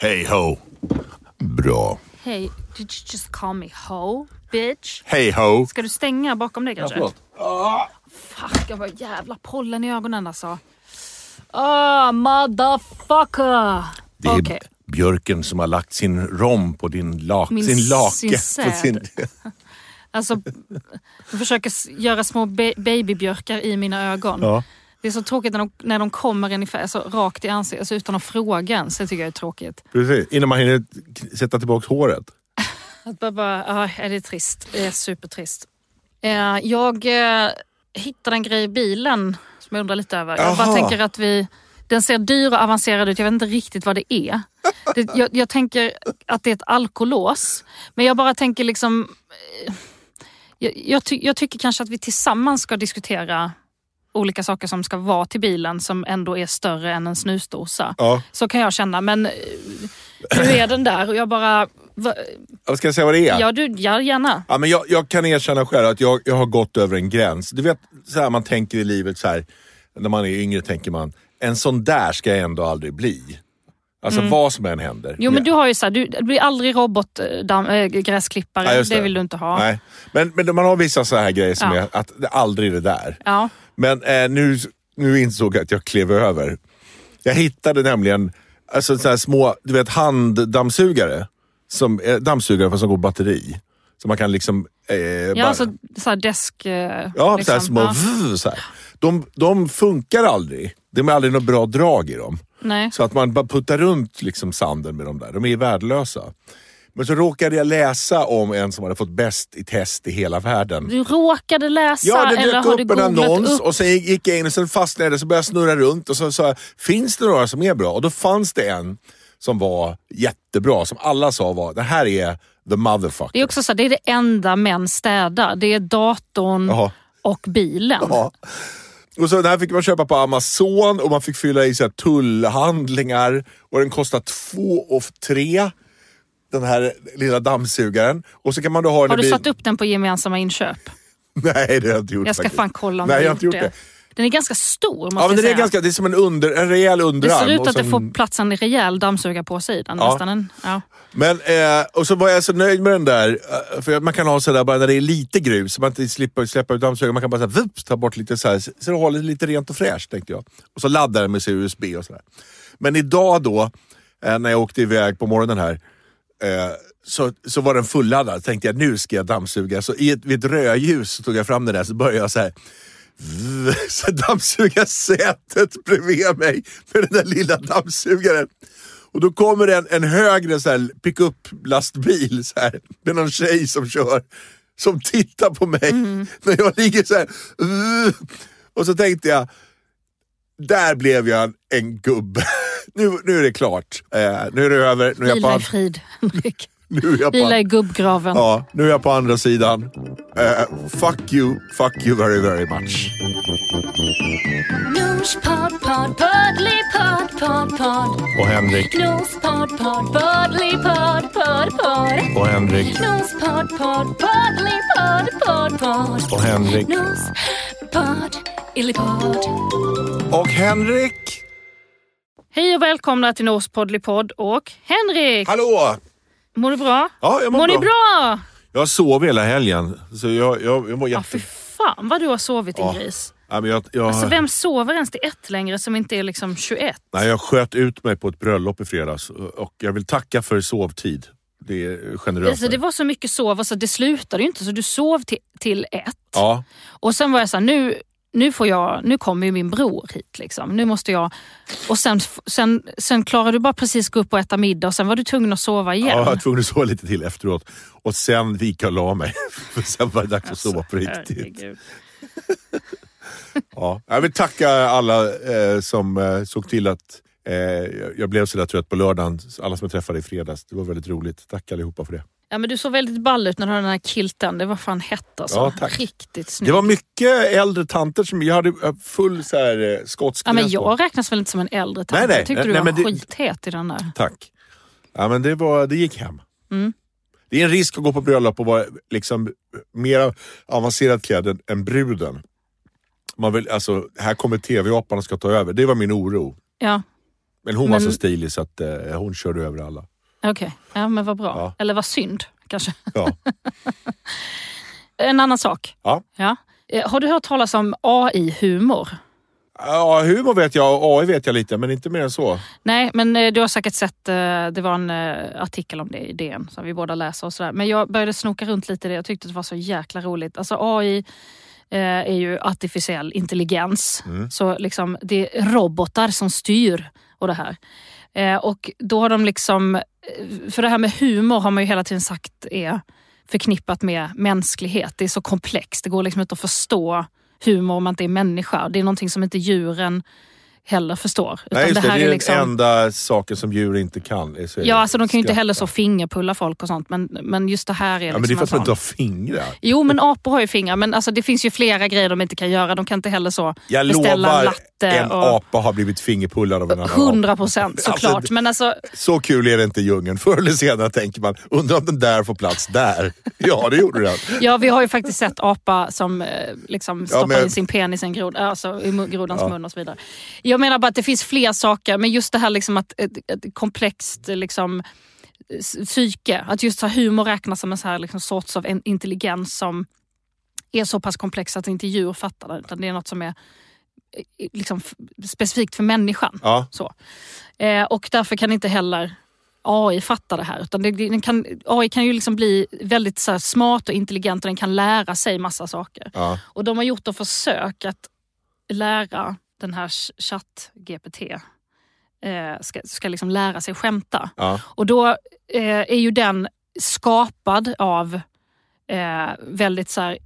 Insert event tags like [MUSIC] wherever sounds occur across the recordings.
Hey ho. Bra. Hey, did you just call me ho, bitch? Hey ho. Ska du stänga bakom dig kanske? förlåt. Fuck, jag har jävla pollen i ögonen alltså. Ah, motherfucker! Det är Okej. björken som har lagt sin rom på din, lak, Min- sin lake. sin [LAUGHS] sin, Alltså, jag försöker göra små ba- babybjörkar i mina ögon. ja. Det är så tråkigt när de, när de kommer ungefär så rakt i ansiktet, alltså utan att fråga ens. Det tycker jag är tråkigt. Precis, innan man hinner sätta tillbaka håret. [LAUGHS] Att bara, bara ja, det är trist. Det är supertrist. Eh, jag eh, hittade en grej i bilen som jag undrar lite över. Jag bara tänker att vi... Den ser dyr och avancerad ut. Jag vet inte riktigt vad det är. [LAUGHS] Det, jag, jag tänker att det är ett alkolås. Men jag bara tänker liksom... eh, Jag, jag, ty, jag tycker kanske att vi tillsammans ska diskutera olika saker som ska vara till bilen som ändå är större än en snusdosa. Ja. Så kan jag känna. Men eh, nu är den där och jag bara... Va, Ska jag säga vad det är? ja, du, ja, gärna. Ja, men jag, jag kan erkänna själv att jag, jag har gått över en gräns. Du vet, så här man tänker i livet så här, när man är yngre tänker man, en sån där ska jag ändå aldrig bli. Alltså vad som än händer. Mm. Jo men du har ju så här, du, du blir aldrig robotgräsklippare. Ja, just det. vill du inte ha. Nej. Men, men man har vissa så här grejer som Ja. är att det aldrig är det där. Ja. Men eh, nu, nu insåg jag att jag klev över. Jag hittade nämligen alltså, så små du vet, handdammsugare. Som, eh, dammsugare fast som går batteri. Så man kan liksom... Eh, Ja, bara- alltså så här desk... eh, Ja, så här liksom. små... Ja. vv, Så här. De, de funkar aldrig. Det är aldrig något bra drag i dem. Nej. Så att man bara puttar runt liksom sanden med dem där. De är värdelösa. Men så råkade jag läsa om en som hade fått bäst i test i hela världen. Du råkade läsa Ja, det eller dök har du upp en googlat annons upp? och sen gick jag in och sen fastnade jag där, så började jag snurra runt och så sa jag, finns det några som är bra? Och då fanns det en som var jättebra, som alla sa var, det här är the motherfucker. Det är också så det är det enda män städar. Det är datorn Jaha. och bilen. Ja. Och så den här fick man köpa på Amazon och man fick fylla i så här tullhandlingar och den kostar två och tre. Den här lilla dammsugaren. Och så kan man då ha Har du bil- satt upp den på gemensamma inköp? [LAUGHS] Nej, det har jag inte gjort Jag ska faktiskt. fan kolla om Nej, du jag har gjort gjort det. det. Den är ganska stor måste Ja, men den är ganska, det är som en, under, en rejäl det underarm. ser ut att det sen- får plats en rejäl den. Ja. Nästan en, ja. Men, eh, och så var jag så nöjd med den där, eh, för man kan ha sådär bara när det är lite grus, så man inte slipper släppa ut dammsugaren. Man kan bara så här, vups, ta bort lite så här, så det håller lite rent och fräscht tänkte jag. Och så laddar den med sig USB och sådär. Men idag då, eh, när jag åkte iväg på morgonen här, eh, så, så var den fulladdad. tänkte jag nu ska jag dammsuga. Så i ett, vid ett rödljus så tog jag fram den där så började jag så här [LAUGHS] så dammsuga sätet bredvid mig med den där lilla dammsugaren. Och då kommer en, en högre så här pick-up-lastbil så här, med någon tjej som kör, som tittar på mig när jag ligger så här. [LAUGHS] Och så tänkte jag, där blev jag en gubbe. [LAUGHS] Nu, nu är det klart. Eh, nu är det över. Nu är jag på, Vila i frid, Henrik. Nu är jag på, Vila i an- gubbgraven. ja, nu är jag på andra sidan. Eh, fuck you, fuck you very very much. Nospodd, podd, poddly-podd, podd, podd. Och Henrik, Nospodd, podd, poddly-podd, podd, podd. och Henrik, Nospodd, podd, poddly-podd, podd, podd. och Henrik. Nospodd, illipodd. Och Henrik! Hej och välkomna till Nos Podd och Henrik! Hallå! Mår du bra? Ja, jag mår, Mår bra. ni bra? Jag sovit hela helgen. Så jag, jag, jag mår Ja, jätte... för fan vad du har sovit din Ja. gris. Ja, men jag, jag, Alltså vem sover ens till ett längre som inte är liksom 21? nej, jag sköt ut mig på ett bröllop i fredags och jag vill tacka för sovtid. Det är generöst. Alltså, det var så mycket sov, alltså, det slutade ju inte så du sov till, till ett. Ja, Och sen var jag såhär, nu, nu, får jag, nu kommer ju min bror hit. Liksom. Nu måste jag... Och sen, sen, sen klarade du bara precis gå upp och äta middag och sen var du tvungen att sova igen. ja, jag var tvungen att sova lite till efteråt. Och sen gick jag och la mig. [LAUGHS] För sen var det dags att sova på riktigt. Alltså, Herregud. [LAUGHS] Ja. Jag vill tacka alla eh, som eh, såg till att eh, jag- blev så där trött på lördagen. Alla som jag träffade i fredags. Det var väldigt roligt. Tack allihopa för det. Ja, men du såg väldigt ball ut när du hade den här kilten. Det var fan hett alltså. Ja, tack. Riktigt snyggt. Det var mycket äldre tanter som... Jag hade eh, full så här, eh, skotsk ja, men dress på. jag räknas väl inte som en äldre tant. Nej, nej. Jag tyckte Nej, du nej, var skithet i den där. Tack. Ja, men det, var, det gick hem. Mm. Det är en risk att gå på bröllop och vara liksom mer avancerat klädd än, bruden. Man vill, alltså, här kommer tv-apan och ska ta över. Det var min oro. Ja. Men hon var Men- så stilig så att eh, hon körde över alla. Okej, ja men vad bra. Ja. Eller vad synd kanske. Ja. [LAUGHS] En annan sak. Ja. Ja. Eh, Har du hört talas om AI-humor? Ja, humor vet jag och AI vet jag lite, men inte mer än så. Nej, men eh, du har säkert sett, eh, det var en artikel om det i DN som vi båda läser och sådär. Men jag började snoka runt lite i det, jag tyckte det var så jäkla roligt. Alltså AI är ju artificiell intelligens. Så liksom det är robotar som styr och det här. Eh, och då har de liksom, eh, för det här med humor har man ju hela tiden sagt är förknippat med mänsklighet. Det är så komplext, det går liksom inte att förstå humor om man inte är människa. Det är någonting som inte djuren heller förstår. Utan Nej, just det, här det är liksom- den enda saken som djur inte kan. är så- Ja, alltså de kan ju inte heller så fingerpulla folk och sånt. Men, men just det här är Ja, liksom men det är för att man inte har fingrar. Jo, men apor har ju fingrar. Men alltså, det finns ju flera grejer de inte kan göra. De kan inte heller så Jag beställa lovar, latte. en och... apa har blivit fingerpullad av en annan Hundra apa. procent såklart. Alltså, men alltså, Så kul är det inte i djungeln. [LAUGHS] Förr eller senare tänker man, undrar om den där får plats där. [LAUGHS] Ja, det gjorde den. ja, vi har ju faktiskt sett apa som eh, liksom stoppar men- in sin penis i, en grod, alltså, i grodans mun och så vidare. Jag menar bara att det finns fler saker, men just det här liksom att ett, ett komplext liksom, psyke, att just så här, humor räknas som en så här, liksom, sorts av en intelligens som är så pass komplex att inte djur fattar det, utan det är något som är eh, liksom, specifikt för människan. Ja. Så. Eh, och därför kan inte heller AI fatta det här. Utan det, den kan, AI kan ju liksom bli väldigt så smart och intelligent och den kan lära sig massa saker. Ja. Och de har gjort ett försök att lära den här chatt-GPT eh, ska, ska liksom lära sig skämta. Ja. Och då eh, är ju den skapad av eh, väldigt så här,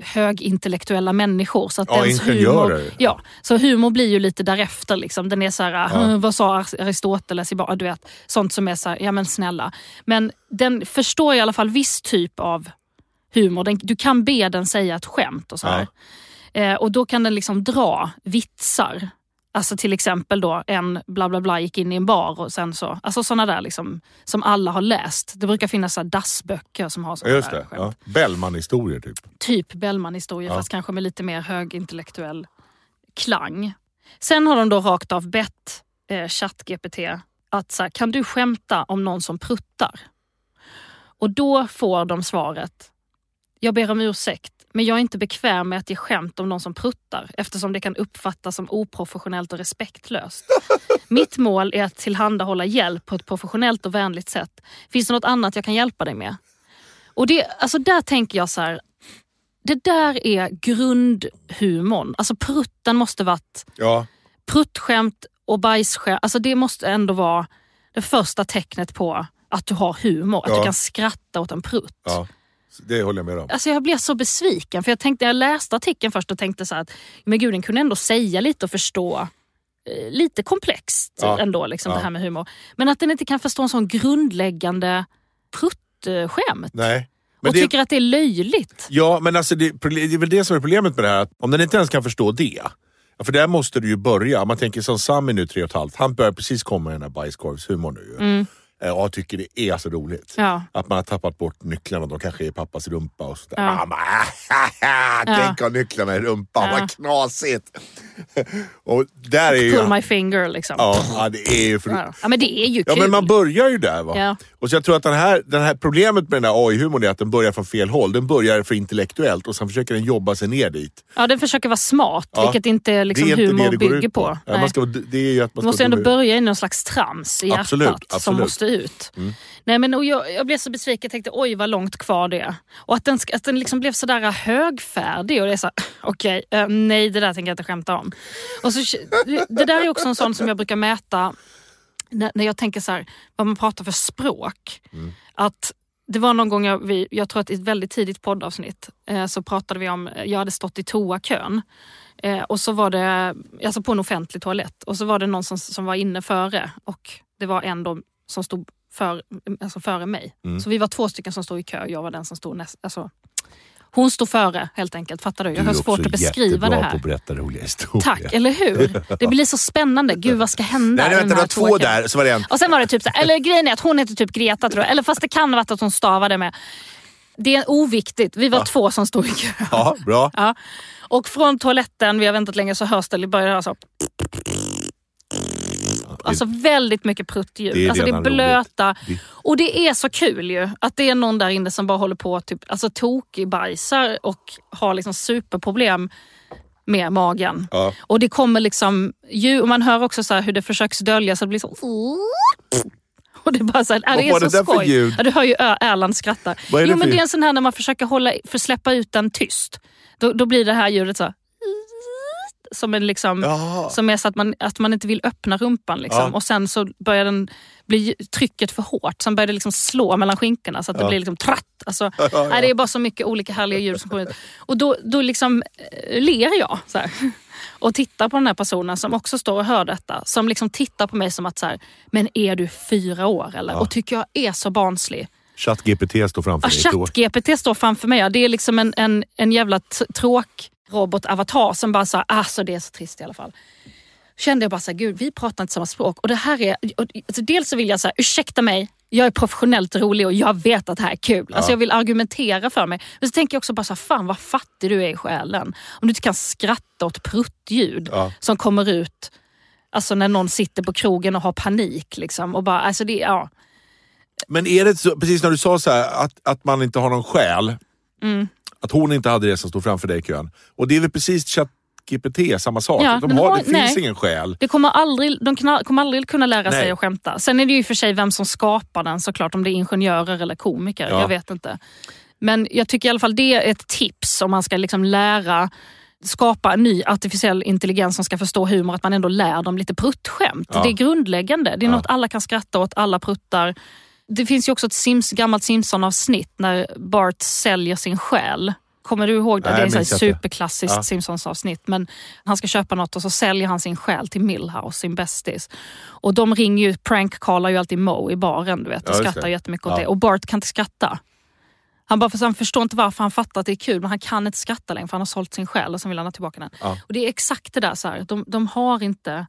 högintellektuella människor. Så att Ja, ingenjörer. Humor, ja, så humor blir ju lite därefter. Liksom. Den är så här, Ja. "Hm, vad sa Aristoteles? i ba-" Du vet, sånt som är så här, ja men snälla. Men den förstår i alla fall viss typ av humor. Den, du kan be den säga ett skämt och så här. Eh, och då kan den liksom dra vitsar. Alltså till exempel då en bla bla bla gick in i en bar och sen så, alltså sådana där liksom som alla har läst. Det brukar finnas så dassböcker som har sådana Just det. Ja. Bellman-historier typ. Typ Bellman-historier Ja. fast kanske med lite mer högintellektuell klang. Sen har de då rakt av bett eh, ChatGPT att så här, kan du skämta om någon som pruttar? Och då får de svaret, jag ber om ursäkt men jag är inte bekväm med att ge skämt om någon som pruttar eftersom det kan uppfattas som oprofessionellt och respektlöst. [LAUGHS] Mitt mål är att tillhandahålla hjälp på ett professionellt och vänligt sätt. Finns det något annat jag kan hjälpa dig med? Och det, alltså där tänker jag så här, det där är grundhumorn. Alltså prutten måste varit Ja. pruttskämt och bajsskämt. Alltså det måste ändå vara det första tecknet på att du har humor. Att Ja. du kan skratta åt en prutt. ja. Det håller jag med om. Alltså jag blev så besviken för jag tänkte, jag läste artikeln först och tänkte så att men gud, den kunde ändå säga lite och förstå eh, lite komplext Ja. ändå, liksom, Ja. det här med humor. Men att den inte kan förstå en sån grundläggande pruttskämt. Nej. Men och det, tycker att det är löjligt. ja, men alltså det, det är väl det som är problemet med det här. Att om den inte ens kan förstå det. För där måste du ju börja. Man tänker som Sami nu, tre och ett halvt. Han börjar precis komma med den här bajskorvshumorn nu. ju. Eh, jag tycker det är så roligt. Ja. Att man har tappat bort nycklarna. De kanske är i pappas rumpa och sådär. Ja. Mamma, [LAUGHS] tänk ha nycklarna i rumpan. Ja. Vad knasigt. [LAUGHS] och där är ju... Pull my finger liksom. Ja, ja, det är ju för... Ja. ja men det är ju Ja kul. men man börjar ju där va. Och så jag tror att den här, den här problemet med den här AI-humorn är att den börjar från fel håll. Den börjar för intellektuellt och sen försöker den jobba sig ner dit. Ja, den försöker vara smart, Ja. vilket inte liksom inte humor bygger på. på. Man ska, det är ju att man måste ändå börja i någon slags trams i hjärtat Absolut, som absolut. måste ut. Nej, men, och jag, jag blev så besviken, jag tänkte oj vad långt kvar det är. Och att den, att den liksom blev sådär högfärdig och det är så [LAUGHS] okej, eh, nej det där tänker jag inte skämta om. Och så, det där är också en sån som jag brukar mäta när, när jag tänker så här, vad man pratar för språk. Att det var någon gång, jag, vi, jag tror att i ett väldigt tidigt poddavsnitt, eh, så pratade vi om, jag hade stått i toakön. Eh, och så var det, alltså på en offentlig toalett, och så var det någon som, som var inne före och det var en då som stod för, alltså före mig. Mm. Så vi var två stycken som stod i kö, jag var den som stod näst, alltså, hon stod före helt enkelt, fattar du? Jag har svårt att beskriva det på här. att berätta roliga historier. Tack, eller hur? [LAUGHS] Det blir så spännande. Gud vad ska hända Nej, vänta, det här var två där, så var det en. Och sen var det typ så här, eller grejen är att hon heter typ Greta tror jag. Eller fast det kan ha varit att hon stavade med. Det är oviktigt, vi var två som stod i kö. Ja, bra. Ja. Och från toaletten, vi har väntat länge, så hörs det, börjar höra så. Det- Alltså väldigt mycket pruttljud. Det är alltså det är blöta. Det- Och det är så kul ju att det är någon där inne som bara håller på typ, alltså tokbajsar och har liksom superproblem med magen. Ja. Och det kommer liksom ljud, och man hör också så här hur det försöks dölja så det blir så... Och det är bara så här, Vad det är så det skoj. ljud? Ja, du hör ju Erland skratta. Vad är det jo, men för- det är en sån här när man försöker hålla, för släppa ut den tyst. Då, då blir det här ljudet så här, som, en liksom, Jaha. som är så att man, att man inte vill öppna rumpan. Liksom. Ja. Och sen så börjar den bli trycket för hårt. Sen börjar det liksom slå mellan skinkorna så att det Ja. blir liksom tratt. Alltså, [LAUGHS] ja. Nej, det är bara så mycket olika härliga ljud som kommer ut. Och då, då liksom eh, ler jag så här. [LAUGHS] och tittar på den här personen som också står och hör detta. Som liksom tittar på mig som att så här, men är du fyra år eller? Och tycker jag är så barnslig. ChatGPT står framför Ja, dig. ChatGPT står framför mig. Ja, Det är liksom en, en, en jävla t- tråkrobot-avatar som bara sa alltså det är så trist i alla fall. Kände jag bara så här, gud vi pratar inte samma språk. Och det här är, och, alltså dels så vill jag säga, ursäkta mig, jag är professionellt rolig och jag vet att det här är kul. Alltså jag vill argumentera för mig. Men så tänker jag också bara så här, fan vad fattig du är i själen. Om du inte kan skratta åt pruttljud Ja. som kommer ut Alltså när någon sitter på krogen och har panik. Liksom, och bara, alltså det, ja. Men är det så, precis när du sa så här, att, att man inte har någon själ. Mm. Att hon inte hade det som stod framför dig i kön. Och det är väl precis ChatGPT, samma sak. Ja, De har, det finns nej. ingen själ. Det kommer aldrig, de kan- kommer aldrig kunna lära sig Nej. att skämta. Sen är det ju för sig vem som skapar den såklart, om det är ingenjörer eller komiker. Ja. Jag vet inte. Men jag tycker i alla fall det är ett tips om man ska liksom lära skapa en ny artificiell intelligens som ska förstå humor, att man ändå lär dem lite pruttskämt. Ja. Det är grundläggande. Det är Ja. något alla kan skratta åt, alla pruttar. Det finns ju också ett Sims, gammalt Simpson-avsnitt när Bart säljer sin själ. Kommer du ihåg det? Nej, det är inte. superklassiskt Ja. Simpsons-avsnitt. Men han ska köpa något och så säljer han sin själ till Millhouse, sin bästis. Och de ringer ju, prank-callar ju alltid Mo i baren du vet, och Ja, skrattar det. jättemycket åt Ja. det. Och Bart kan inte skratta. Han, bara, för han förstår inte varför han fattar att det är kul men han kan inte skratta längre för han har sålt sin själ och sen vill han ha tillbaka den. Ja. Och Det är exakt det där, så här. De, de, har inte,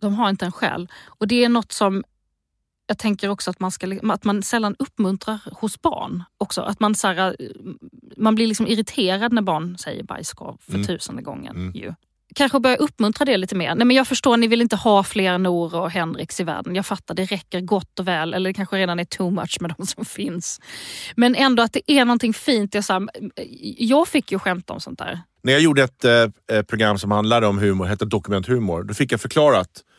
de har inte en själ. Och det är något som jag tänker också att man, ska, att man sällan uppmuntrar hos barn. också. Att man, så här, man blir liksom irriterad när barn säger bajskorv för Mm. tusende gången. Mm. Ju. Kanske börja uppmuntra det lite mer. Nej, men jag förstår, ni vill inte ha fler Nor och Henriks i världen. Jag fattar, det räcker gott och väl. Eller det kanske redan är too much med de som [LAUGHS] finns. Men ändå att det är någonting fint. Jag, så här, jag fick ju skämta om sånt där. När jag gjorde ett eh, eh, program som handlade om humor, hette Dokumenthumor, då fick jag förklarat eh,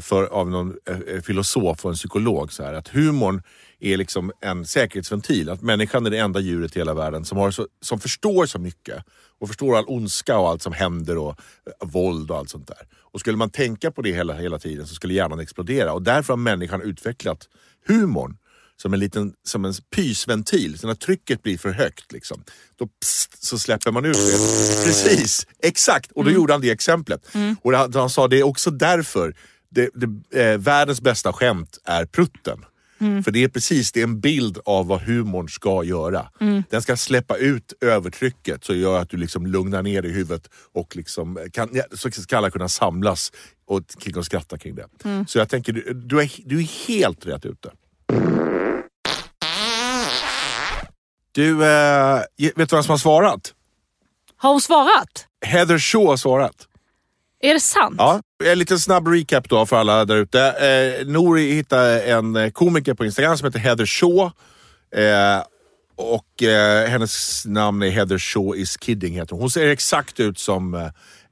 för, av någon eh, filosof och en psykolog så här, att humorn är liksom en säkerhetsventil. Att människan är det enda djuret i hela världen som, har så, som förstår så mycket och förstår all ondska och allt som händer och eh, våld och allt sånt där. Och skulle man tänka på det hela, hela tiden så skulle hjärnan explodera och därför har människan utvecklat humorn som en liten som en pysventil. Så när trycket blir för högt, liksom, då pst, så släpper man ut det. Precis, exakt. Och då gjorde han det exemplet. Och han, han sa det är också därför det, det, eh, världens bästa skämt är prutten. För det är precis det är en bild av vad humorn ska göra. Den ska släppa ut övertrycket så gör att du liksom lugnar ner i huvudet och liksom kan, ja, så ska alla kunna samlas och, kring och skratta kring det. Så jag tänker, du, du, är, du är helt rätt ute. Du, eh, vet du vem som har svarat? Har hon svarat? Heather Shaw har svarat. Är det sant? Ja, en liten snabb recap då för alla där ute. Eh, Nori hittade en eh, komiker på Instagram som heter Heather Shaw. Eh, och eh, hennes namn är Heather Shaw is kidding heter hon. Hon ser exakt ut som eh,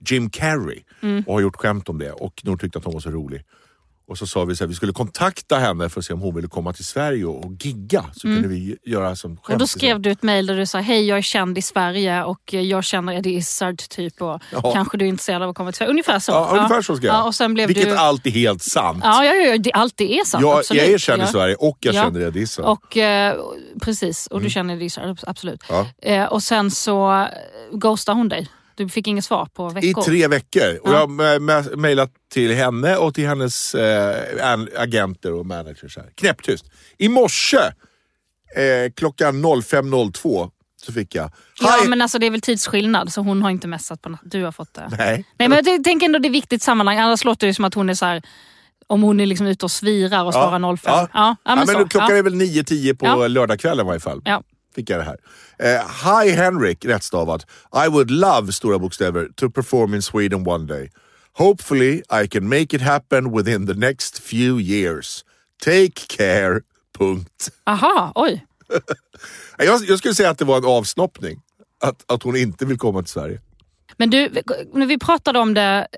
Jim Carrey och har gjort skämt om det. Och Nor tyckte att hon var så rolig. Och så sa vi att vi skulle kontakta henne för att se om hon ville komma till Sverige och, och gigga. Så kunde vi göra som skämt. Och då skrev du ett mejl där du sa hej jag är känd i Sverige och jag känner Eddie Izzard typ och Ja. kanske du är intresserad av att komma till Sverige. Ungefär så. Ja, ungefär så skrev jag. Ja, och sen blev Vilket du... allt är helt sant. Ja, ja, ja, det, allt det är sant. jag, absolut. jag är känd i Ja. Sverige och jag Ja. känner Eddie Izzard. Och, eh, precis, och du känner Eddie Izzard, absolut. Ja. Eh, och sen så eh, ghostade hon dig. Du fick inget svar på I veckor. tre veckor. Och Ja. jag har mejlat till henne och till hennes an- agenter och managers. Här. Knäpptyst. I morse eh, klockan 05.02 så fick jag... Ja, Hi- men alltså det är väl tidsskillnad så hon har inte messat på natt. Du har fått det. Nej. Nej, men jag tänker ändå det är viktigt sammanhang. Annars låter det som att hon är så här. Om hon är liksom ute och svirar och svarar 05. Ja. Ja, ja, men men så. klockan ja. är väl 9-10 på Ja. lördagskvällen i varje fall. Ja. Det här. Eh, Hi Henrik, rättstavat. I would love, stora bokstäver, to perform in Sweden one day. Hopefully I can make it happen within the next few years. Take care. Punkt. Aha, oj. [LAUGHS] Jag, jag skulle säga att det var en avsnoppning. Att, att hon inte vill komma till Sverige. Men du, när vi pratade om det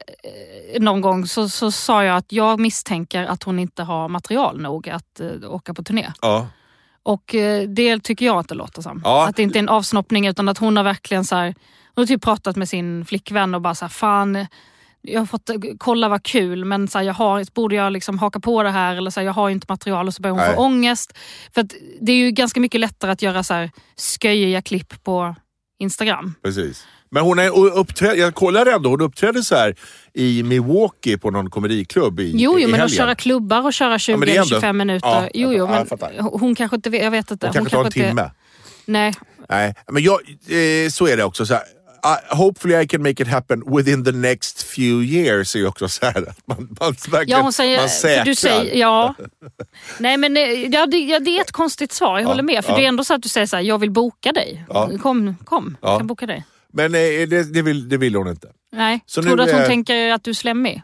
eh, någon gång så, så sa jag att jag misstänker att hon inte har material nog att eh, åka på turné. Ja. Och eh, det tycker jag att det låter som. Ja. Att det inte är en avsnoppning utan att hon har verkligen så här, hon har typ pratat med sin flickvän och bara så här, fan jag har fått kolla vad kul men så här, jag har, borde jag liksom haka på det här eller så här, jag har inte material och så börjar hon Nej. få ångest. För det är ju ganska mycket lättare att göra så här sköjiga klipp på Instagram. Precis. Men hon är uppträd, jag kollade ändå, hon uppträdde så här i Milwaukee på någon komediklubb i, Jo, i jo men att köra klubbar och köra men det är ändå- 20-25 minuter. Ja, jo, jo, ja, men hon kanske inte vet, jag vet inte. Hon kanske tar en inte- timme. Nej, Nej, men jag, eh, så är det också. Så här, uh, hopefully I can make it happen within the next few years är ju också så här. att Man, man, Ja, hon säger, man säkrar. du säger, ja. [LAUGHS] Nej men eh, ja, det, ja, det är ett konstigt svar, jag håller med. För ja. det är ändå så att du säger så här, jag vill boka dig. Ja. Kom, kom, Ja. jag kan boka dig. Men eh, det, det, vill, det vill hon inte. Nej, Så tror nu du att hon är- tänker att du är slemmig?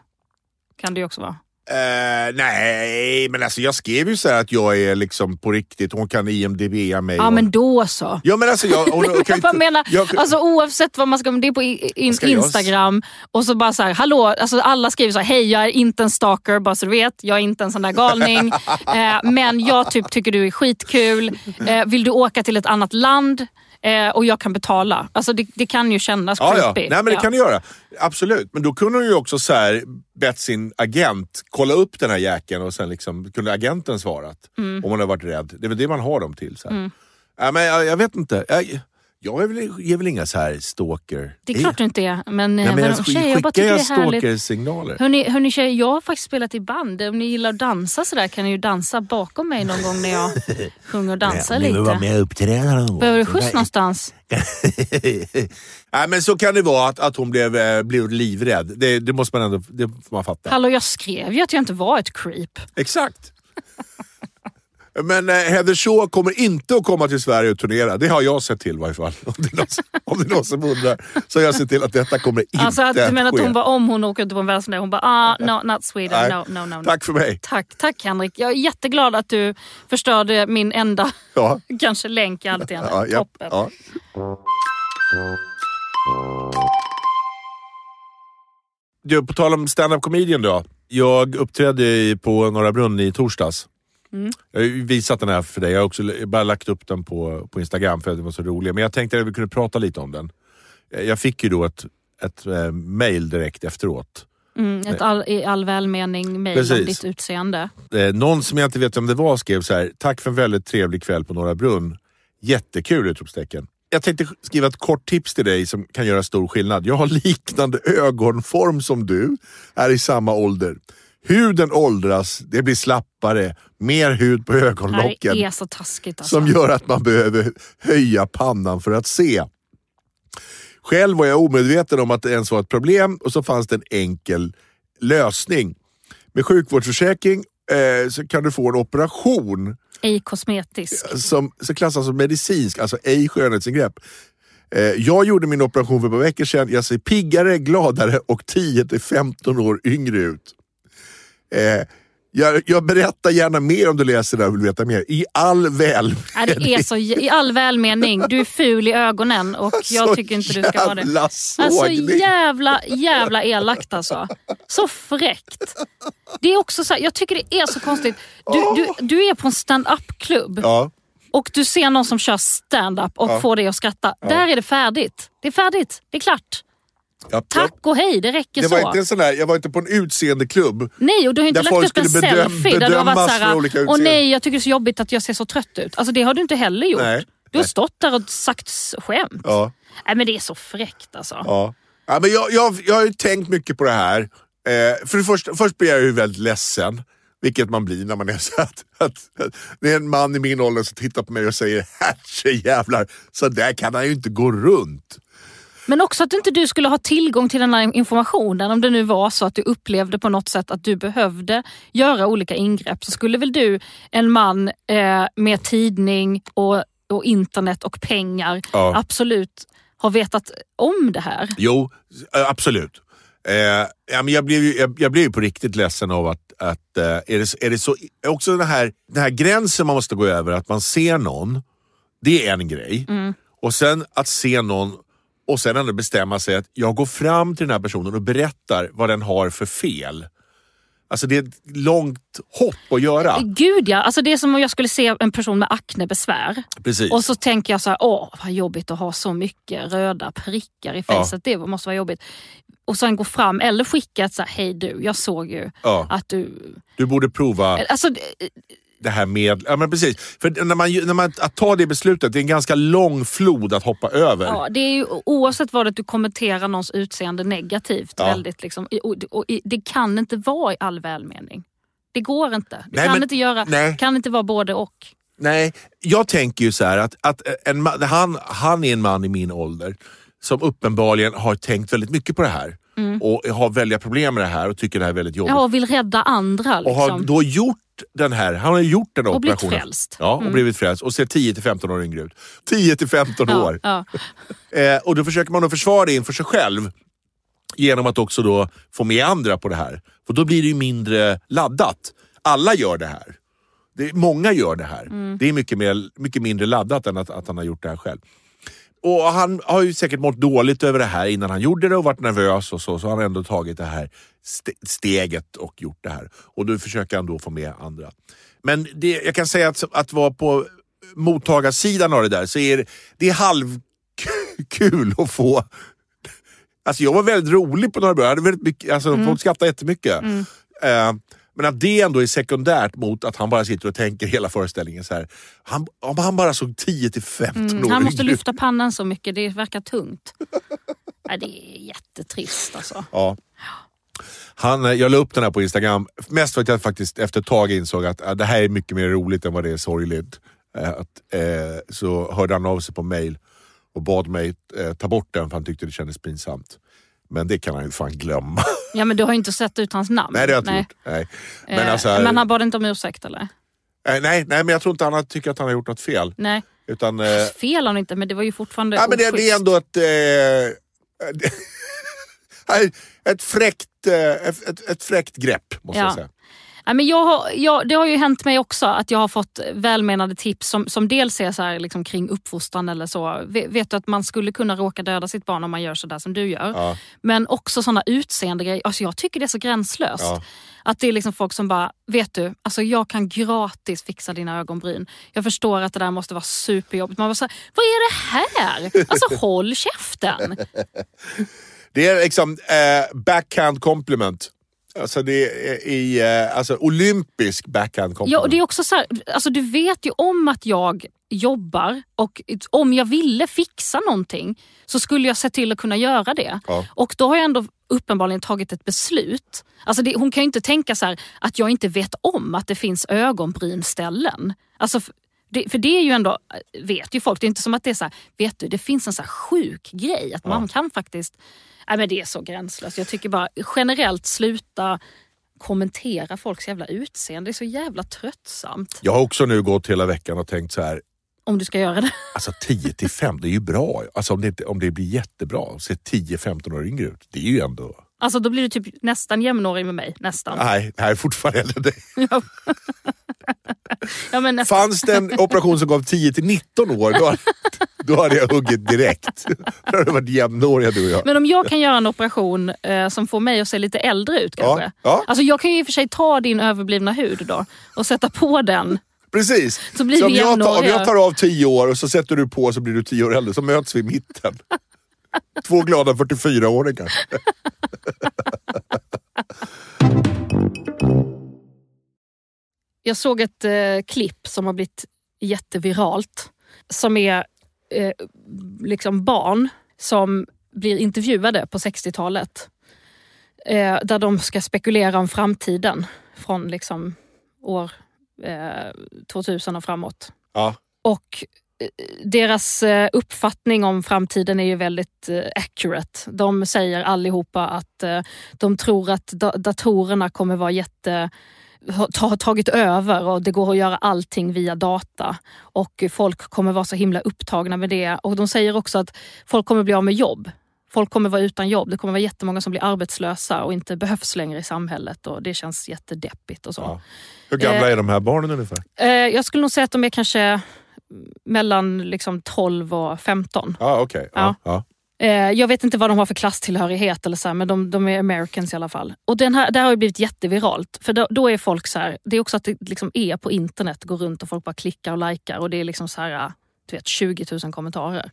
Kan det ju också vara. Eh, nej, men alltså jag skrev ju så här att jag är liksom på riktigt, hon kan IMDBa mig. Ja och- men då så. Ja men alltså jag... Hon, [LAUGHS] kan Jag bara menar, jag- alltså oavsett vad man ska, det är på in, Ska jag- Instagram och så bara så här, hallå, alltså alla skriver så här, hej jag är inte en stalker bara så du vet, jag är inte en sån där galning. [LAUGHS] eh, men jag typ tycker du är skitkul, eh, vill du åka till ett annat land? Eh, och jag kan betala. Alltså det, det kan ju kännas Ja, ja. creepy. Nej, men det Ja. kan du göra. Absolut. Men då kunde hon ju också så här, bett sin agent kolla upp den här jäkeln och sen liksom, kunde agenten svarat. Mm. Om hon har varit rädd. Det är väl det man har dem till. Så här. Ja, men jag, jag vet inte. Jag, jag är väl, ger väl inga så här stalker... Det är klart du inte är, men, Nej, eh, men jag tjejer, jag bara tycker det jag är härligt. Hörni, hörni tjejer, jag har faktiskt spelat i band. Om ni gillar att dansa sådär kan ni ju dansa bakom mig någon gång när jag [LAUGHS] sjunger och dansar Ni vill vara lite. med och uppträda någon gång. Behöver du skjuts någonstans? [LAUGHS] Nej, men så kan det vara att, att hon blev, eh, blev livrädd. Det, det måste man ändå det får man fatta. Hallå, jag skrev ju att jag inte var ett creep. Exakt. [LAUGHS] Men eh, Heather Shaw kommer inte att komma till Sverige och turnera. Det har jag sett till i varje fall. [LAUGHS] Om det är någon, som- om det är någon som undrar så har jag sett till att detta kommer inte Alltså att, du menar att hon bara, om hon åker ut på en världsturné, hon bara, ah, no, not Sweden, no, no, no. no. Tack för mig. Tack, tack Henrik. Jag är jätteglad att du förstörde min enda, Ja. [LAUGHS] kanske länk i allt. Ja, ja, Toppen. ja. Du, på tal om stand-up comedian då. Jag uppträdde på Norra Brunn i torsdags. Mm. Jag har visat den här för dig. Jag har också bara lagt upp den på, på Instagram för att den var så rolig. Men jag tänkte att vi kunde prata lite om den. Jag fick ju då ett, ett eh, mail direkt efteråt. Mm, ett all, I all välmening mejl om ditt utseende. Eh, någon som jag inte vet vem det var skrev så här. Tack för en väldigt trevlig kväll på Norra Brunn. Jättekul! Utropstecken. Jag tänkte skriva ett kort tips till dig som kan göra stor skillnad. Jag har liknande [LAUGHS] ögonform som du, är i samma ålder. Huden åldras, det blir slappare, mer hud på Det ögonlocken är så taskigt alltså. som gör att man behöver höja pannan för att se. Själv var jag omedveten om att det ens var ett problem och så fanns det en enkel lösning. Med sjukvårdsförsäkring eh, så kan du få en operation Ej kosmetisk. som, som klassas som medicinsk, alltså ej skönhetsingrepp. Eh, jag gjorde min operation för ett par veckor sedan. Jag ser piggare, gladare och 10-15 år yngre ut. Eh, jag, jag berättar gärna mer om du läser det här och vill veta mer. I all väl. Ja, det är så, I all välmening, du är ful i ögonen och [LAUGHS] jag Så tycker inte du ska vara det. jävla Alltså sågning. jävla, jävla elakt alltså. Så fräckt. Det är också så här, jag tycker det är så konstigt. Du, du, du är på en stand-up-klubb Ja, och du ser någon som kör stand-up och får dig att skratta. Där är det färdigt. Det är färdigt. Det är klart. Ja, Tack och hej, det räcker Det så. var inte en sån där, jag var inte på en utseendeklubb. Nej, och du har inte lagt upp en skulle bedöm- selfie där du har varit såhär, olika åh utseenden." nej jag tycker det är så jobbigt att jag ser så trött ut. Alltså det har du inte heller gjort. Nej. Du har Nej. stått där och sagt skämt. Ja, Nej men det är så fräckt alltså. ja. ja men jag, jag, jag har ju tänkt mycket på det här. Eh, för det första, först blir jag ju väldigt ledsen. Vilket man blir när man är så att, att, att det är en man i min ålder som tittar på mig och säger jävlar, så där kan han ju inte gå runt. Men också att inte du skulle ha tillgång till den här informationen. Om det nu var så att du upplevde på något sätt att du behövde göra olika ingrepp så skulle väl du, en man eh, med tidning och, och internet och pengar, Ja. absolut ha vetat om det här. Jo, eh, absolut. Eh, ja, men jag, blev ju, jag, jag blev ju på riktigt ledsen av att, att eh, är, det, är det så, också den här, den här gränsen man måste gå över, att man ser någon, det är en grej. Och sen att se någon och sen ändå bestämma sig att jag går fram till den här personen och berättar vad den har för fel. Alltså det är ett långt hopp att göra. Gud ja, alltså det är som om jag skulle se en person med aknebesvär. Precis. Och så tänker jag så här, åh vad jobbigt att ha så mycket röda prickar i Ja. facet. Det måste vara jobbigt. Och sen gå fram eller skicka ett så här, hej du, jag såg ju Ja. att du... Du borde prova Alltså, det här med... Ja, men precis. För när man, när man, att ta det beslutet, det är en ganska lång flod att hoppa över. ja, det är ju, oavsett vad det du kommenterar någons utseende negativt. Ja. Väldigt liksom, och, och, det kan inte vara i all välmening. Det går inte. Det Nej, kan, men- inte göra, nej. kan inte vara både och. Nej, jag tänker ju så här att, att en, ma- han, han är en man i min ålder som uppenbarligen har tänkt väldigt mycket på det här. Och har väldiga problem med det här och tycker det här är väldigt jobbigt. Ja, och vill rädda andra. och har Liksom. då gjort den här, han har gjort den här Och blivit operationen. frälst. Ja, och blivit frälst och ser 10-15 år yngre ut. 10-15 år. Ja, ja. [LAUGHS] Eh, och då försöker man att försvara det inför sig själv genom att också då få med andra på det här. För då blir det ju mindre laddat. Alla gör det här. Det, många gör det här. Det är mycket, mer, mycket mindre laddat än att, att han har gjort det här själv. Och Han har ju säkert mått dåligt över det här innan han gjorde det och varit nervös och så. Så har han ändå tagit det här ste- steget och gjort det här. Och då försöker han då få med andra. Men det, jag kan säga att, att vara på mottagarsidan av det där så är det, det är halvkul att få Alltså jag var väldigt rolig på några början. Alltså Folk skrattade jättemycket. Eh, men att det ändå är sekundärt mot att han bara sitter och tänker hela föreställningen så här. Han, om han bara såg 10 till 15 år Mm, han måste ut. lyfta pannan så mycket, det verkar tungt. Nej, det är jättetrist alltså. Ja. Han, eh, jag la upp den här på Instagram, mest för att jag faktiskt efter ett tag insåg att äh, det här är mycket mer roligt än vad det är sorgligt. Eh, att, eh, så hörde han av sig på mail och bad mig ta bort den för han tyckte det kändes pinsamt. Men det kan han ju fan glömma. [LAUGHS] Ja men du har ju inte sett ut hans namn. nej det har jag inte gjort. Nej. Men, Eh, alltså, men han bad inte om ursäkt eller? eh, nej, nej, men jag tror inte han tycker att han har gjort något fel. Nej. Utan, eh, Fel har han inte men det var ju fortfarande ja, men det, det är ändå ett... Eh, Nej, [LAUGHS] ett, fräckt, eh, ett, ett, ett fräckt grepp måste Ja. jag säga. Ja, men jag har, jag, det har ju hänt mig också att jag har fått välmenande tips som, som dels är så här, liksom, kring uppfostran eller så. Vet, vet du att man skulle kunna råka döda sitt barn om man gör sådär som du gör. Ja. Men också såna utseendegrejer. Alltså jag tycker det är så gränslöst. Ja. Att det är liksom folk som bara, vet du, alltså jag kan gratis fixa dina ögonbryn. Jag förstår att det där måste vara superjobbigt. Man bara så här, vad är det här? Alltså [LAUGHS] håll käften. Det är liksom eh, backhand compliment. Alltså det är i, eh, alltså olympisk backhand Ja, och det är också så här, alltså du vet ju om att jag jobbar och om jag ville fixa någonting så skulle jag se till att kunna göra det. Ja. Och då har jag ändå uppenbarligen tagit ett beslut. Alltså det, hon kan ju inte tänka så här att jag inte vet om att det finns ögonbrynställen. Alltså, det, för det är ju ändå, vet ju folk, det är inte som att det är så här, vet du, det finns en så sjuk grej att man kan faktiskt, nej men det är så gränslöst. Jag tycker bara generellt sluta kommentera folks jävla utseende. Det är så jävla tröttsamt. Jag har också nu gått hela veckan och tänkt så här. Om du ska göra det. [LAUGHS] Alltså 10 till 5, det är ju bra. Alltså om det, om det blir jättebra, ser 10-15 år yngre ut. Det är ju ändå... Alltså då blir du typ nästan jämnårig med mig. Nästan. Nej, här är fortfarande äldre än dig. Ja, men nästan. Fanns det en operation som gav 10 till 19 år, då, då hade jag huggit direkt. Då hade det varit jämnåriga du och jag. Men om jag kan göra en operation eh, som får mig att se lite äldre ut kanske. ja. Alltså jag kan ju i och för sig ta din överblivna hud då och sätta på den. Precis. Så blir om, vi jag tar, om jag tar av 10 år och så sätter du på så blir du 10 år äldre, så möts vi i mitten. Två glada 44-åringar. Jag såg ett eh, klipp som har blivit jätteviralt. Som är eh, liksom barn som blir intervjuade på 60-talet. Eh, där de ska spekulera om framtiden från liksom år eh, 2000 och framåt. Ja. Och deras eh, uppfattning om framtiden är ju väldigt eh, accurate. De säger allihopa att eh, de tror att da- datorerna kommer vara jätte ha ta- tagit över och det går att göra allting via data. Och folk kommer vara så himla upptagna med det. Och de säger också att folk kommer bli av med jobb. Folk kommer vara utan jobb. Det kommer vara jättemånga som blir arbetslösa och inte behövs längre i samhället. Och Det känns jättedeppigt och så. Ja. Hur gamla Eh, är de här barnen ungefär? Eh, jag skulle nog säga att de är kanske mellan liksom 12 och 15. Ja, okej. Ja. Ja. Eh, jag vet inte vad de har för klasstillhörighet, eller så här, men de, de är americans i alla fall. Och den här, det här har blivit jätteviralt. För då, då är folk så här, det är också att det liksom är på internet, går runt och folk bara klickar och likar och det är liksom så här, du vet, 20 000 kommentarer.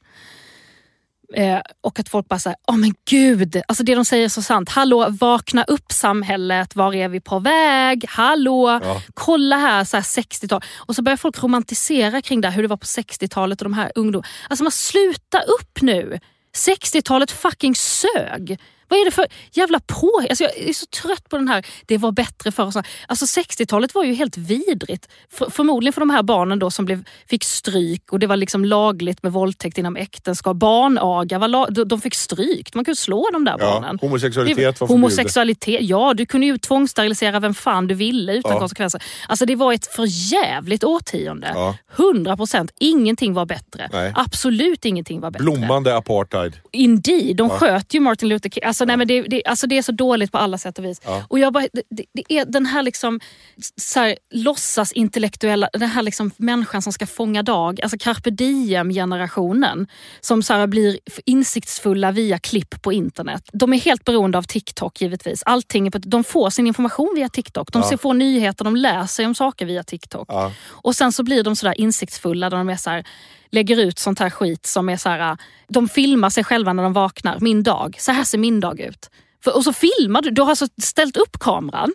Eh, och att folk bara säger, åh men gud, alltså det de säger är så sant. Hallå, vakna upp samhället, var är vi på väg? Hallå, Ja. kolla här, så här 60-tal. Och så börjar folk romantisera kring det hur det var på 60-talet och de här ungdomarna. Alltså man sluta upp nu! 60-talet fucking sög. Vad är det för jävla på... Alltså jag är så trött på den här, det var bättre förr. Alltså 60-talet var ju helt vidrigt. För, förmodligen för de här barnen då som blev, fick stryk och det var liksom lagligt med våldtäkt inom äktenskap. Barnaga, var lag, de, de fick stryk. Man kunde slå de där Ja, barnen. homosexualitet Det- var förbjudet. Homosexualitet, ja du kunde ju tvångssterilisera vem fan du ville utan Ja. konsekvenser. Alltså det var ett förjävligt årtionde. Ja. 100 procent, ingenting var bättre. Nej. Absolut ingenting var bättre. Blommande apartheid. Indeed, de sköt ju Martin Luther King. Alltså, nej, men det, det, alltså det är så dåligt på alla sätt och vis. Ja. Och jag bara, det, det- är den här, liksom, så här låtsas intellektuella, den här liksom människan som ska fånga dag, alltså carpe diem-generationen som så här blir insiktsfulla via klipp på internet. De är helt beroende av TikTok givetvis. Allting de får sin information via TikTok. De Ja. ser, får nyheter, de lär sig om saker via TikTok. Ja. Och sen så blir de sådär insiktsfulla där de är så här, lägger ut sånt här skit som är så här, de filmar sig själva när de vaknar. Min dag, så här ser min dag ut. För, och så filmar du, du har alltså ställt upp kameran,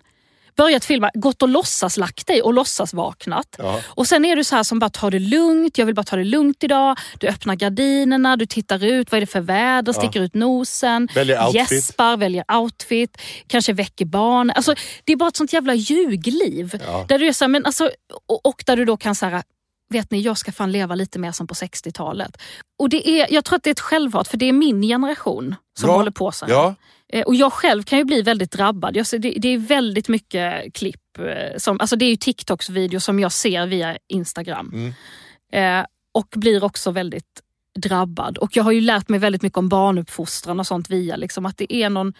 börjat filma, gått och låtsas lagt dig och låtsas vaknat. Ja. Och sen är du så här som bara tar det lugnt, jag vill bara ta det lugnt idag. Du öppnar gardinerna, du tittar ut, vad är det för väder, sticker ut nosen, Väljer gäspar, väljer outfit, kanske väcker barn. Alltså, det är bara ett sånt jävla ljugliv. Ja. Där du är så här, men alltså, och, och där du då kan säga vet ni, jag ska fan leva lite mer som på 60-talet. Och det är, jag tror att det är ett självhat, för det är min generation som Ja. håller på så här. Ja. Eh, Och jag själv kan ju bli väldigt drabbad. Jag ser, det, det är väldigt mycket klipp. eh, Som, alltså det är ju TikToks videos som jag ser via Instagram. Mm. Eh, och blir också väldigt drabbad. Och jag har ju lärt mig väldigt mycket om barnuppfostran och sånt via liksom att det är någon...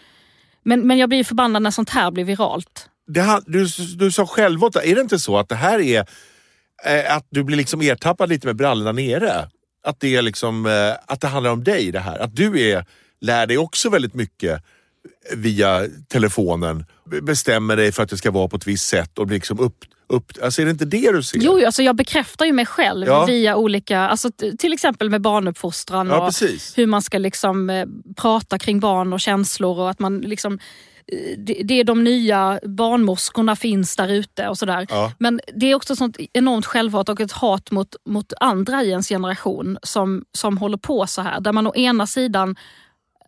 Men, men jag blir förbannad när sånt här blir viralt. Det här, du, du sa självåt, är det inte så att det här är att du blir liksom ertappad lite med brallorna nere? Att det, är liksom, eh, att det handlar om dig det här? Att du är, lär dig också väldigt mycket via telefonen, be- bestämmer dig för att det ska vara på ett visst sätt och blir liksom upp, upp, alltså är det inte det du ser? Jo, alltså jag bekräftar ju mig själv Ja. via olika, alltså till exempel med barnuppfostran Ja, och precis. hur man ska liksom eh, prata kring barn och känslor och att man liksom eh, det, det är de nya barnmorskorna finns där ute och sådär. Ja. Men det är också sånt enormt självhat och ett hat mot, mot andra i ens generation som, som håller på så här. Där man å ena sidan,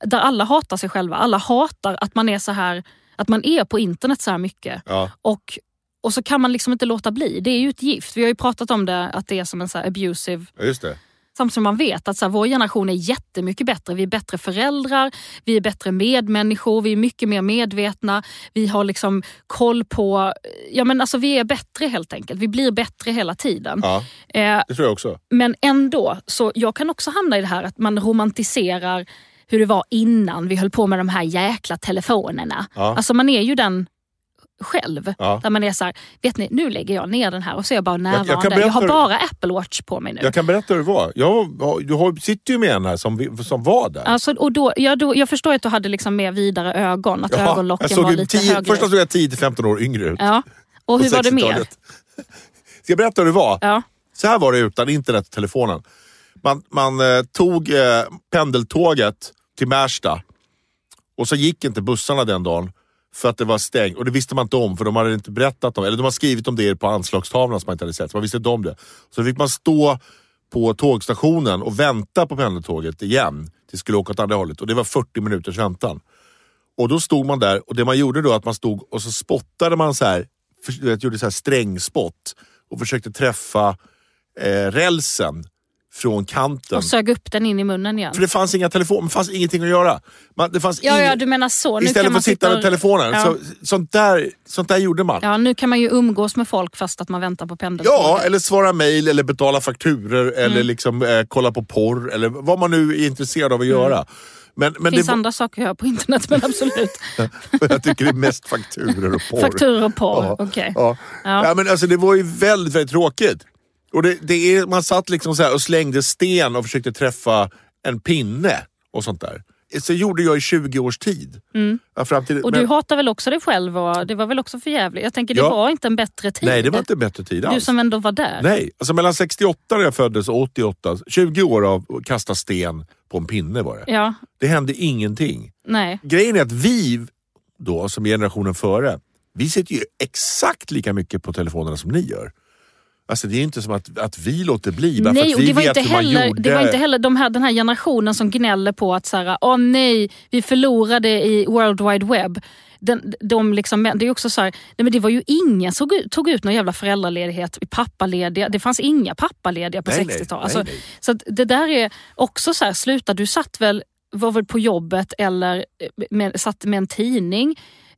där alla hatar sig själva. Alla hatar att man är så här, att man är på internet så här mycket. Ja. Och, och så kan man liksom inte låta bli. Det är ju ett gift. Vi har ju pratat om det, att det är som en så abusive Ja, just det. Samtidigt som man vet att så här, vår generation är jättemycket bättre. Vi är bättre föräldrar, vi är bättre medmänniskor, vi är mycket mer medvetna. Vi har liksom koll på... Ja, men alltså, vi är bättre helt enkelt. Vi blir bättre hela tiden. Ja, Eh, det tror jag också. men ändå, så jag kan också hamna i det här att man romantiserar hur det var innan vi höll på med de här jäkla telefonerna. Ja. Alltså man är ju den själv. Ja. Där man är så här, vet ni, nu lägger jag ner den här och så är jag bara närvarande. Jag, kan berätta har hur- bara Apple Watch på mig nu. Jag kan berätta hur det var. Jag, du har, sitter ju med en här som, vi- som var där. Alltså, och då, ja, då, jag förstår att du hade liksom mer vidare ögon, att Jaha, ögonlocken jag såg var lite tio, högre. Först såg jag 10-15 år yngre ut. ja. Och hur var det mer? 60-talet. Ska jag berätta hur det var? Ja. Så här var det utan internet och telefonen. Man, man eh, tog eh, pendeltåget till Märsta och så gick inte bussarna den dagen för att det var stängt. Och det visste man inte om för de hade inte berättat om Eller de har skrivit om det på anslagstavlan som man inte hade sett. Så man visste inte om det. Så fick man stå på tågstationen och vänta på pendeltåget igen tills det skulle åka åt andra hållet. Och det var 40 minuters väntan. Och då stod man där och det man gjorde då att man stod och så spottade man så här, för, du vet, gjorde så här strängspott och försökte träffa eh, rälsen från kanten. Och sög upp den in i munnen igen. För det fanns inga telefoner, det fanns ingenting att göra. Man, det fanns Ja, ing- ja, du menar så. Nu Istället för att sitta med telefonen. Ja. Så, sånt, där, sånt där gjorde man. Ja, nu kan man ju umgås med folk fast att man väntar på pendeltåget. Ja, eller svara mejl eller betala fakturer Mm. eller liksom, eh, kolla på porr eller vad man nu är intresserad av att Mm. göra. Men, men Det finns det, andra saker att göra på internet men absolut. [LAUGHS] jag tycker det är mest fakturor och porr. Fakturor och porr, Ja, okej. Ja. Ja. Ja. men alltså, det var ju väldigt, väldigt tråkigt. Och det, det är, man satt liksom så och slängde sten och försökte träffa en pinne och sånt där. Så gjorde jag i 20 års tid. Ja, fram till, Mm. Och men- du hatar väl också dig själv och det var väl också för jävligt. Jag tänker det Ja. var inte en bättre tid. Nej, det var inte en bättre tid Du alls. som ändå var där. Nej, alltså mellan 68 när jag föddes och 88, 20 år av att kasta sten på en pinne var det. Ja, Det hände ingenting. nej. Grejen är att vi då, som generationen före, vi sitter ju exakt lika mycket på telefonerna som ni gör. Alltså det är inte som att, att vi låter bli bara för Nej, att och vi det var, vet inte hur man heller, gjorde. det var inte heller de här, den här generationen som gnäller på att så här, åh nej, vi förlorade i World Wide Web. Den, de liksom, det är också så här, nej men det var ju ingen som tog ut, tog ut någon jävla föräldraledighet, pappalediga. Det fanns inga pappalediga på Nej, nej, 60-talet. nej, Alltså, så att det där är också så här, sluta, du satt väl, var väl på jobbet eller eh, med, satt med en tidning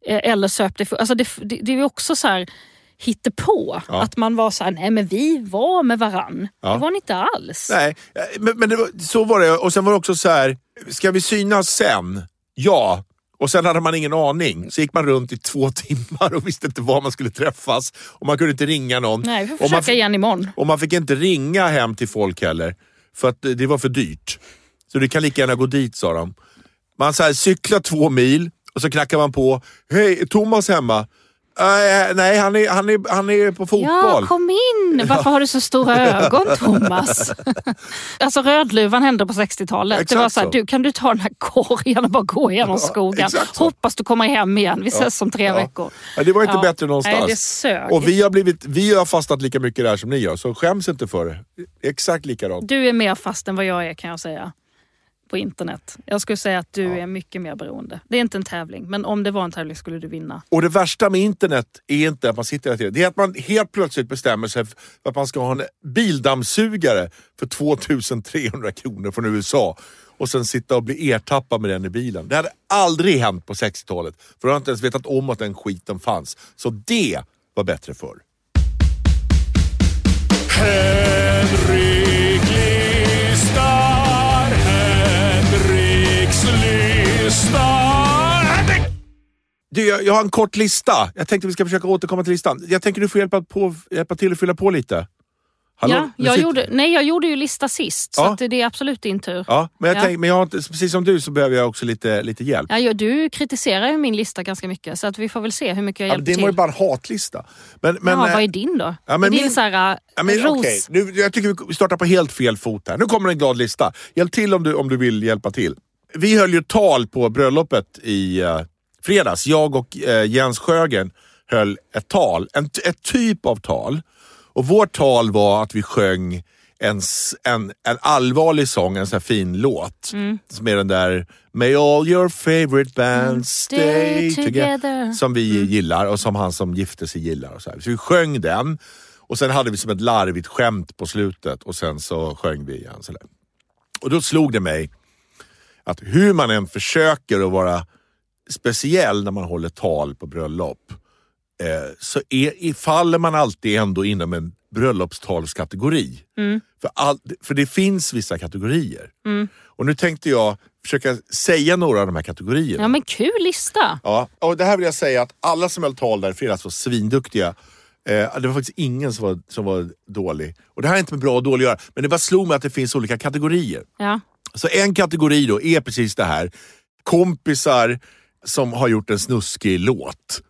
eh, eller söp dig. Alltså det, det, det är också så här hittepå. Ja. Att man var så här, nej men vi var med varann. Ja. Det var ni inte alls. Nej, eh, men, men var, så var det. Och sen var det också så här, ska vi synas sen? Ja. Och sen hade man ingen aning. Så gick man runt i två [LAUGHS] timmar och visste inte var man skulle träffas. Och man kunde inte ringa någon. Nej, vi får och, man, försöka fick- igen imorgon. och man fick inte ringa hem till folk heller. För att eh, det var för dyrt. Så det kan lika gärna gå dit sa de. Man så här, cyklar två mil och så knackar man på. Hej, är Thomas hemma? "Eh, nej, han är, han, är, han är på fotboll. Ja, kom in! Varför har du så stora [LAUGHS] ögon Thomas? [LAUGHS] alltså Rödluvan hände på 60-talet. Det Exakt var så här, du, kan du ta den här korgen och bara gå igenom Ja, skogen? Hoppas du kommer hem igen. Vi ses om tre Ja. veckor. Ja, det var inte Ja. bättre någonstans. Nej, det sög. Och vi har, blivit, vi har fastnat lika mycket där som ni gör, så skäms inte för det. Det Exakt likadant. Du är mer fast än vad jag är kan jag säga. På internet. Jag skulle säga att du är mycket mer beroende. Det är inte en tävling, men om det var en tävling skulle du vinna. Och det värsta med internet är inte att man sitter hela tiden. Det är att man helt plötsligt bestämmer sig för att man ska ha en bildammsugare för 2300 kronor från USA. Och sen sitta och bli ertappad med den i bilen. Det hade aldrig hänt på 60-talet. För då har jag inte ens vetat om att den skiten fanns. Så det var bättre förr. Du, jag, jag har en kort lista. Jag tänkte vi ska försöka återkomma till listan. Jag tänker du får hjälpa, på, hjälpa till att fylla på lite. Hallå? Ja, jag, sitter- gjorde, nej, jag gjorde ju lista sist, så Ja. att det är absolut din tur. Ja, men, jag Ja. Tänk, men jag precis som du så behöver jag också lite, lite hjälp. Ja, du kritiserar ju min lista ganska mycket, så att vi får väl se hur mycket jag Ja, hjälper det var ju till. bara en hatlista. Men, men, Jaha, eh, vad är din då? ja, men är din min- så här, äh, ja, men, ros? okej, nu, jag tycker vi startar på helt fel fot här. Nu kommer en glad lista. Hjälp till om du, om du vill hjälpa till. Vi höll ju tal på bröllopet i uh, fredags. Jag och eh, Jens Sjögren höll ett tal. En, ett typ av tal. Och vårt tal var att vi sjöng en, en, en allvarlig sång, en sån här fin låt. Mm. Som är den där May all your favorite bands stay Stay together. Som vi gillar och som han som gifte sig gillar. Och så, här. så vi sjöng den och sen hade vi som ett larvigt skämt på slutet och sen så sjöng vi igen. Så där. Och då slog det mig att hur man än försöker att vara speciell när man håller tal på bröllop eh, så är, faller man alltid ändå inom en bröllopstalskategori. För, all, för det finns vissa kategorier. Och nu tänkte jag försöka säga några av de här kategorierna. Ja men kul lista. Ja, och det här vill jag säga att alla som höll tal där i fredags var svinduktiga. Eh, det var faktiskt ingen som var, som var dålig. Och det här är inte med bra och dålig att göra, men det bara slog mig att det finns olika kategorier. Ja. Så en kategori då är precis det här. Kompisar som har gjort en snuskig låt.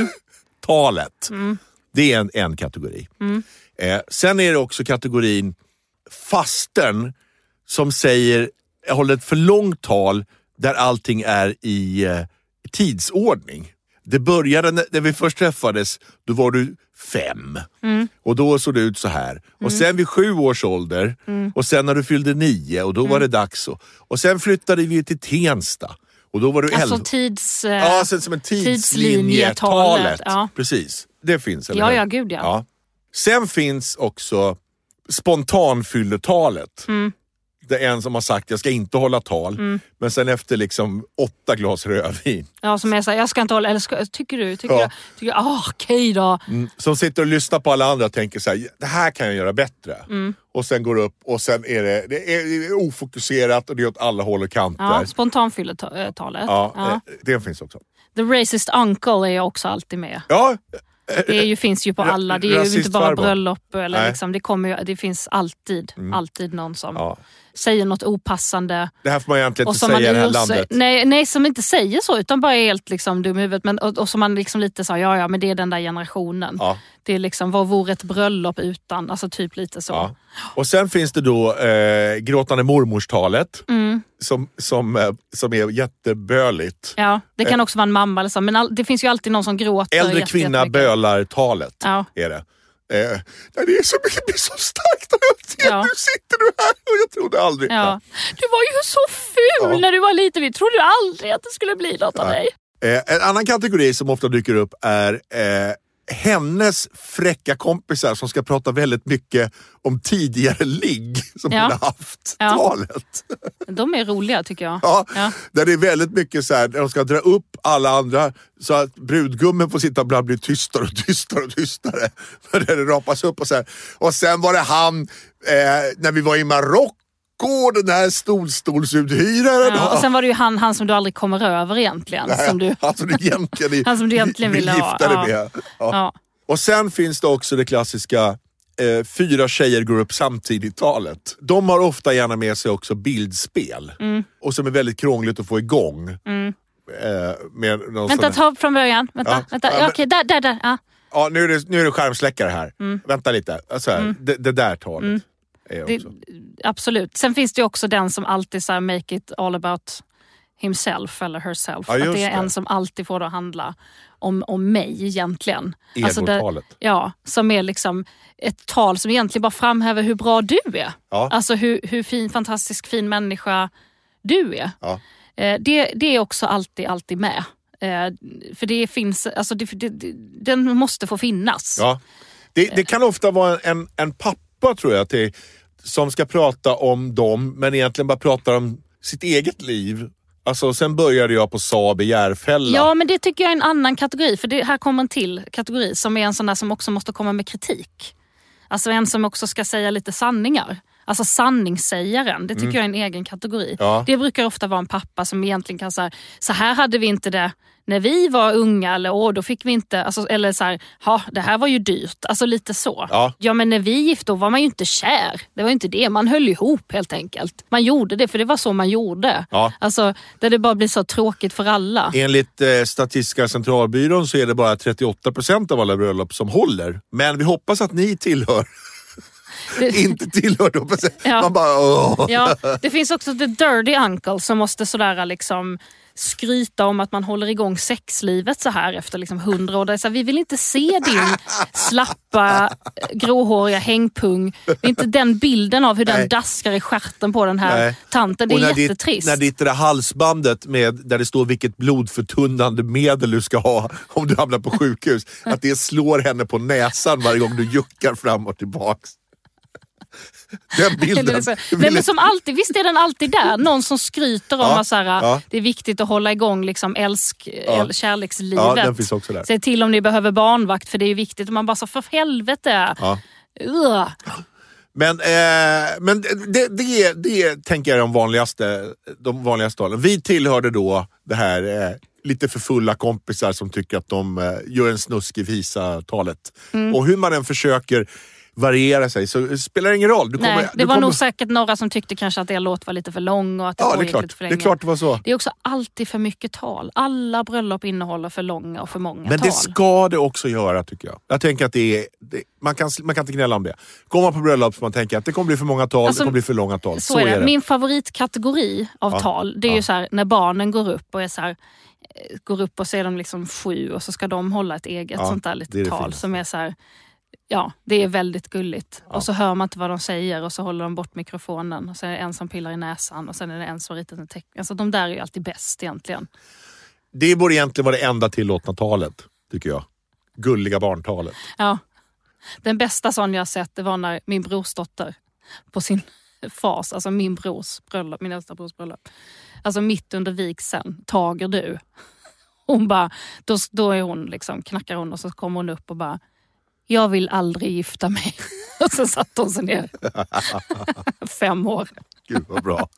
[LAUGHS] Talet. Det är en, en kategori. Eh, sen är det också kategorin fasten som säger, håller ett för långt tal där allting är i eh, tidsordning. Det började när, när vi först träffades, då var du fem. Och då såg det ut så här. Och sen vid sju års ålder, och sen när du fyllde nio, och då var det dags. Och, och sen flyttade vi till Tensta. Och då var du Alltså elva. tids... Ja, sen som en tidslinjetalet. tidslinjetalet, ja. Precis, det finns. Eller Ja, hur? ja, gud, ja. Sen finns också spontanfylletalet. Det är en som har sagt jag ska inte hålla tal. Mm. Men sen efter liksom åtta glas rödvin. Ja, som är såhär, jag ska inte hålla, eller ska, tycker du? Tycker Ja. jag? Tycker, ah, okej då. Som sitter och lyssnar på alla andra och tänker så här, det här kan jag göra bättre. Mm. Och sen går upp och sen är det, det är ofokuserat och det är åt alla håll och kanter. Ja, spontanfylletalet. Ja, Ja. eh, det finns också. The racist uncle är också alltid med. Ja, Det ju, finns ju på alla. Det är ju inte bara bröllop. Eller Nej. Mm. liksom, det, kommer ju, det finns alltid, alltid någon som ja. Säger något opassande. Det här får man egentligen inte säga i det här landet. Nej, nej, som inte säger så utan bara är helt liksom, dum i huvudet. Men, och, och som man liksom lite sa, ja ja men det är den där generationen. Ja. Det är liksom, vad vore ett bröllop utan? Alltså typ lite så. Ja. Och sen finns det då eh, gråtande mormorstalet Mm. som, som, eh, som är jätteböligt. Ja, det kan också vara en mamma eller så. Men all, det finns ju alltid någon som gråter. Eh. Äldre kvinna bölar-talet Ja. är det. Eh, det är så mycket, det blir så starkt när jag ser Ja. nu sitter du här och jag trodde aldrig. Ja. Du var ju så ful Ja. när du var liten. Vi trodde aldrig att det skulle bli något av dig. Eh, en annan kategori som ofta dyker upp är eh, hennes fräcka kompisar som ska prata väldigt mycket om tidigare ligg som Ja. hon har haft. Ja. Talet. De är roliga tycker jag. Ja, Ja. Där det är väldigt mycket så här, där de ska dra upp alla andra så att brudgummen får sitta och bli tystare och tystare och tystare. [LAUGHS] Där det rapas upp och så här. Och sen var det han, eh, när vi var i Marocko, den här stolstolsuthyraren. Ja, och sen var det ju han, han som du aldrig kommer över egentligen. Nej, Som du, [LAUGHS] han som du egentligen, [LAUGHS] Han som du egentligen vill ville ha, gifta dig ja. med. Ja. ja. Och sen finns det också det klassiska eh, fyra tjejer går upp samtidigt-talet. De har ofta gärna med sig också bildspel. Mm. Och som är väldigt krångligt att få igång. Eh, med någon Vänta, sån- ta från början. Vänta, Ja. vänta. Ja, Okej, där, där, där. Ja. Ja, nu är det, nu är det skärmsläckare här. Mm. Vänta lite. Alltså här, det, det där talet. Det, absolut. Sen finns det också den som alltid så här, make it all about himself eller herself. Ja, att det är det. en som alltid får det att handla om, om mig egentligen. Alltså det- Egotalet. Ja, som är liksom ett tal som egentligen bara framhäver hur bra du är. Ja. Alltså hur, hur fin, fantastisk fin människa du är. Ja. Eh, det, det är också alltid, alltid med. Eh, för det finns, alltså det, det, det, den måste få finnas. Ja. Det, det kan ofta vara en, en pappa tror jag till, som ska prata om dem men egentligen bara pratar om sitt eget liv. Alltså, sen började jag på Saab i Järfälla. Ja, men det tycker jag är en annan kategori. För det här kommer en till kategori som är en sån där som också måste komma med kritik. Alltså en som också ska säga lite sanningar. Alltså sanningssägaren, det tycker jag är en egen kategori. Mm. Ja. Det brukar ofta vara en pappa som egentligen kan säga så här hade vi inte det när vi var unga eller åh, då fick vi inte, alltså, eller så här, ja det här var ju dyrt. Alltså lite så. Ja. men när vi gifte då var man ju inte kär. Det var ju inte det, man höll ihop helt enkelt. Man gjorde det för det var så man gjorde. Ja. Alltså där det bara blir så tråkigt för alla. Enligt eh, Statistiska centralbyrån så är det bara 38 procent av alla bröllop som håller. Men vi hoppas att ni tillhör, [LAUGHS] inte tillhör dem. Ja. Man bara, åh. Ja, det finns också the dirty uncle som måste sådär liksom skryta om att man håller igång sexlivet så här efter liksom hundra år. Så här, vi vill inte se din slappa gråhåriga hängpung. Det är inte den bilden av hur den Nej. daskar i stjärten på den här Nej. tanten. Det är när ditt, jättetrist. när ditt det halsbandet med, där det står vilket blodförtunnande medel du ska ha om du hamnar på sjukhus, att det slår henne på näsan varje gång du juckar fram och tillbaks. Den bilden. Nej, men som alltid, visst är den alltid där? Någon som skryter om Ja, att så här, ja. det är viktigt att hålla igång liksom älsk, el, kärlekslivet. Ja, den finns också där. Säg till om ni behöver barnvakt för det är viktigt. Och man bara så för helvete. Ja. Men, eh, men det, det, det tänker jag är de vanligaste, de vanligaste talen. Vi tillhörde då det här eh, lite för fulla kompisar som tycker att de eh, gör en snuskig visa-talet. Mm. Och hur man än försöker variera sig så spelar det ingen roll. Kommer, Nej, det var kommer, nog säkert några som tyckte kanske att er låt var lite för lång och att det Ja, det är, pågick lite för det är länge. klart det var så. Det är också alltid för mycket tal. Alla bröllop innehåller för långa och för många Men tal. det ska det också göra tycker jag. Jag tänker att det är, det, man, kan, man kan inte gnälla om det. Går man på bröllop så man tänker att det kommer bli för många tal, Alltså, det kommer bli för långa tal. Så, är det. Min favoritkategori av Ja, tal, det är ja. ju så här, när barnen går upp och är så här, eh, går upp och så är de liksom sju och så ska de hålla ett eget Ja, sånt där det är litet det tal som är så här, Ja, det är väldigt gulligt. Och så hör man inte vad de säger och så håller de bort mikrofonen. Och så är det en som pillar i näsan och sen är det en som ritar en tecken. Alltså de där är ju alltid bäst egentligen. Det borde egentligen vara det enda tillåtna talet, tycker jag. Gulliga barntalet. Ja. Den bästa sån jag har sett det var när min brorsdotter på sin fas, alltså min brors bröllop, min äldsta brors bröllop. Alltså mitt under vigseln, tager du? Hon bara, då, då är hon liksom, knackar hon och så kommer hon upp och bara, jag vill aldrig gifta mig. [LAUGHS] Och så satt hon sig ner. [LAUGHS] Fem år. Gud vad bra.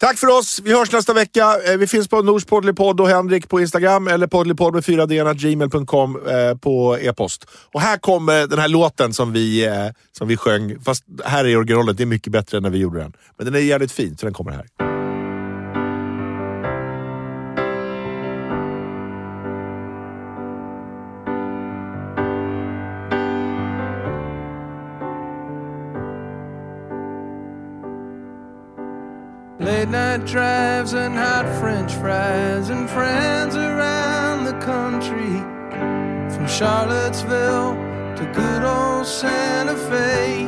Tack för oss. Vi hörs nästa vecka. Eh, Vi finns på Nors Podd och Henrik på Instagram eller poddlypodd med 4 d gmail.com eh, på e-post. Och här kommer den här låten som vi, eh, som vi sjöng. Fast här är originalet. Det är mycket bättre än när vi gjorde den. Men den är jävligt fin, så den kommer här. Night drives and hot french fries and friends around the country. From Charlottesville to good old Santa Fe.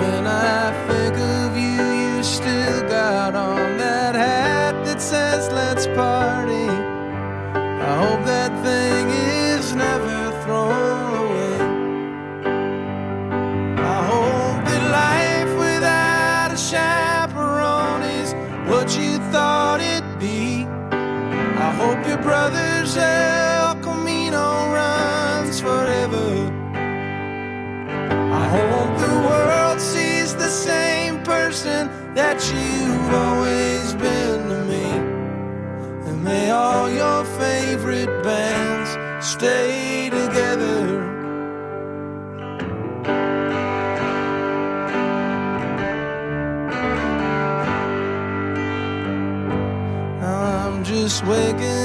When I think of you, you still got on that hat that says let's party. I hope that brother's El Camino runs forever. I hope the world sees the same person that you've always been to me. And may all your favorite bands stay together. I'm just waking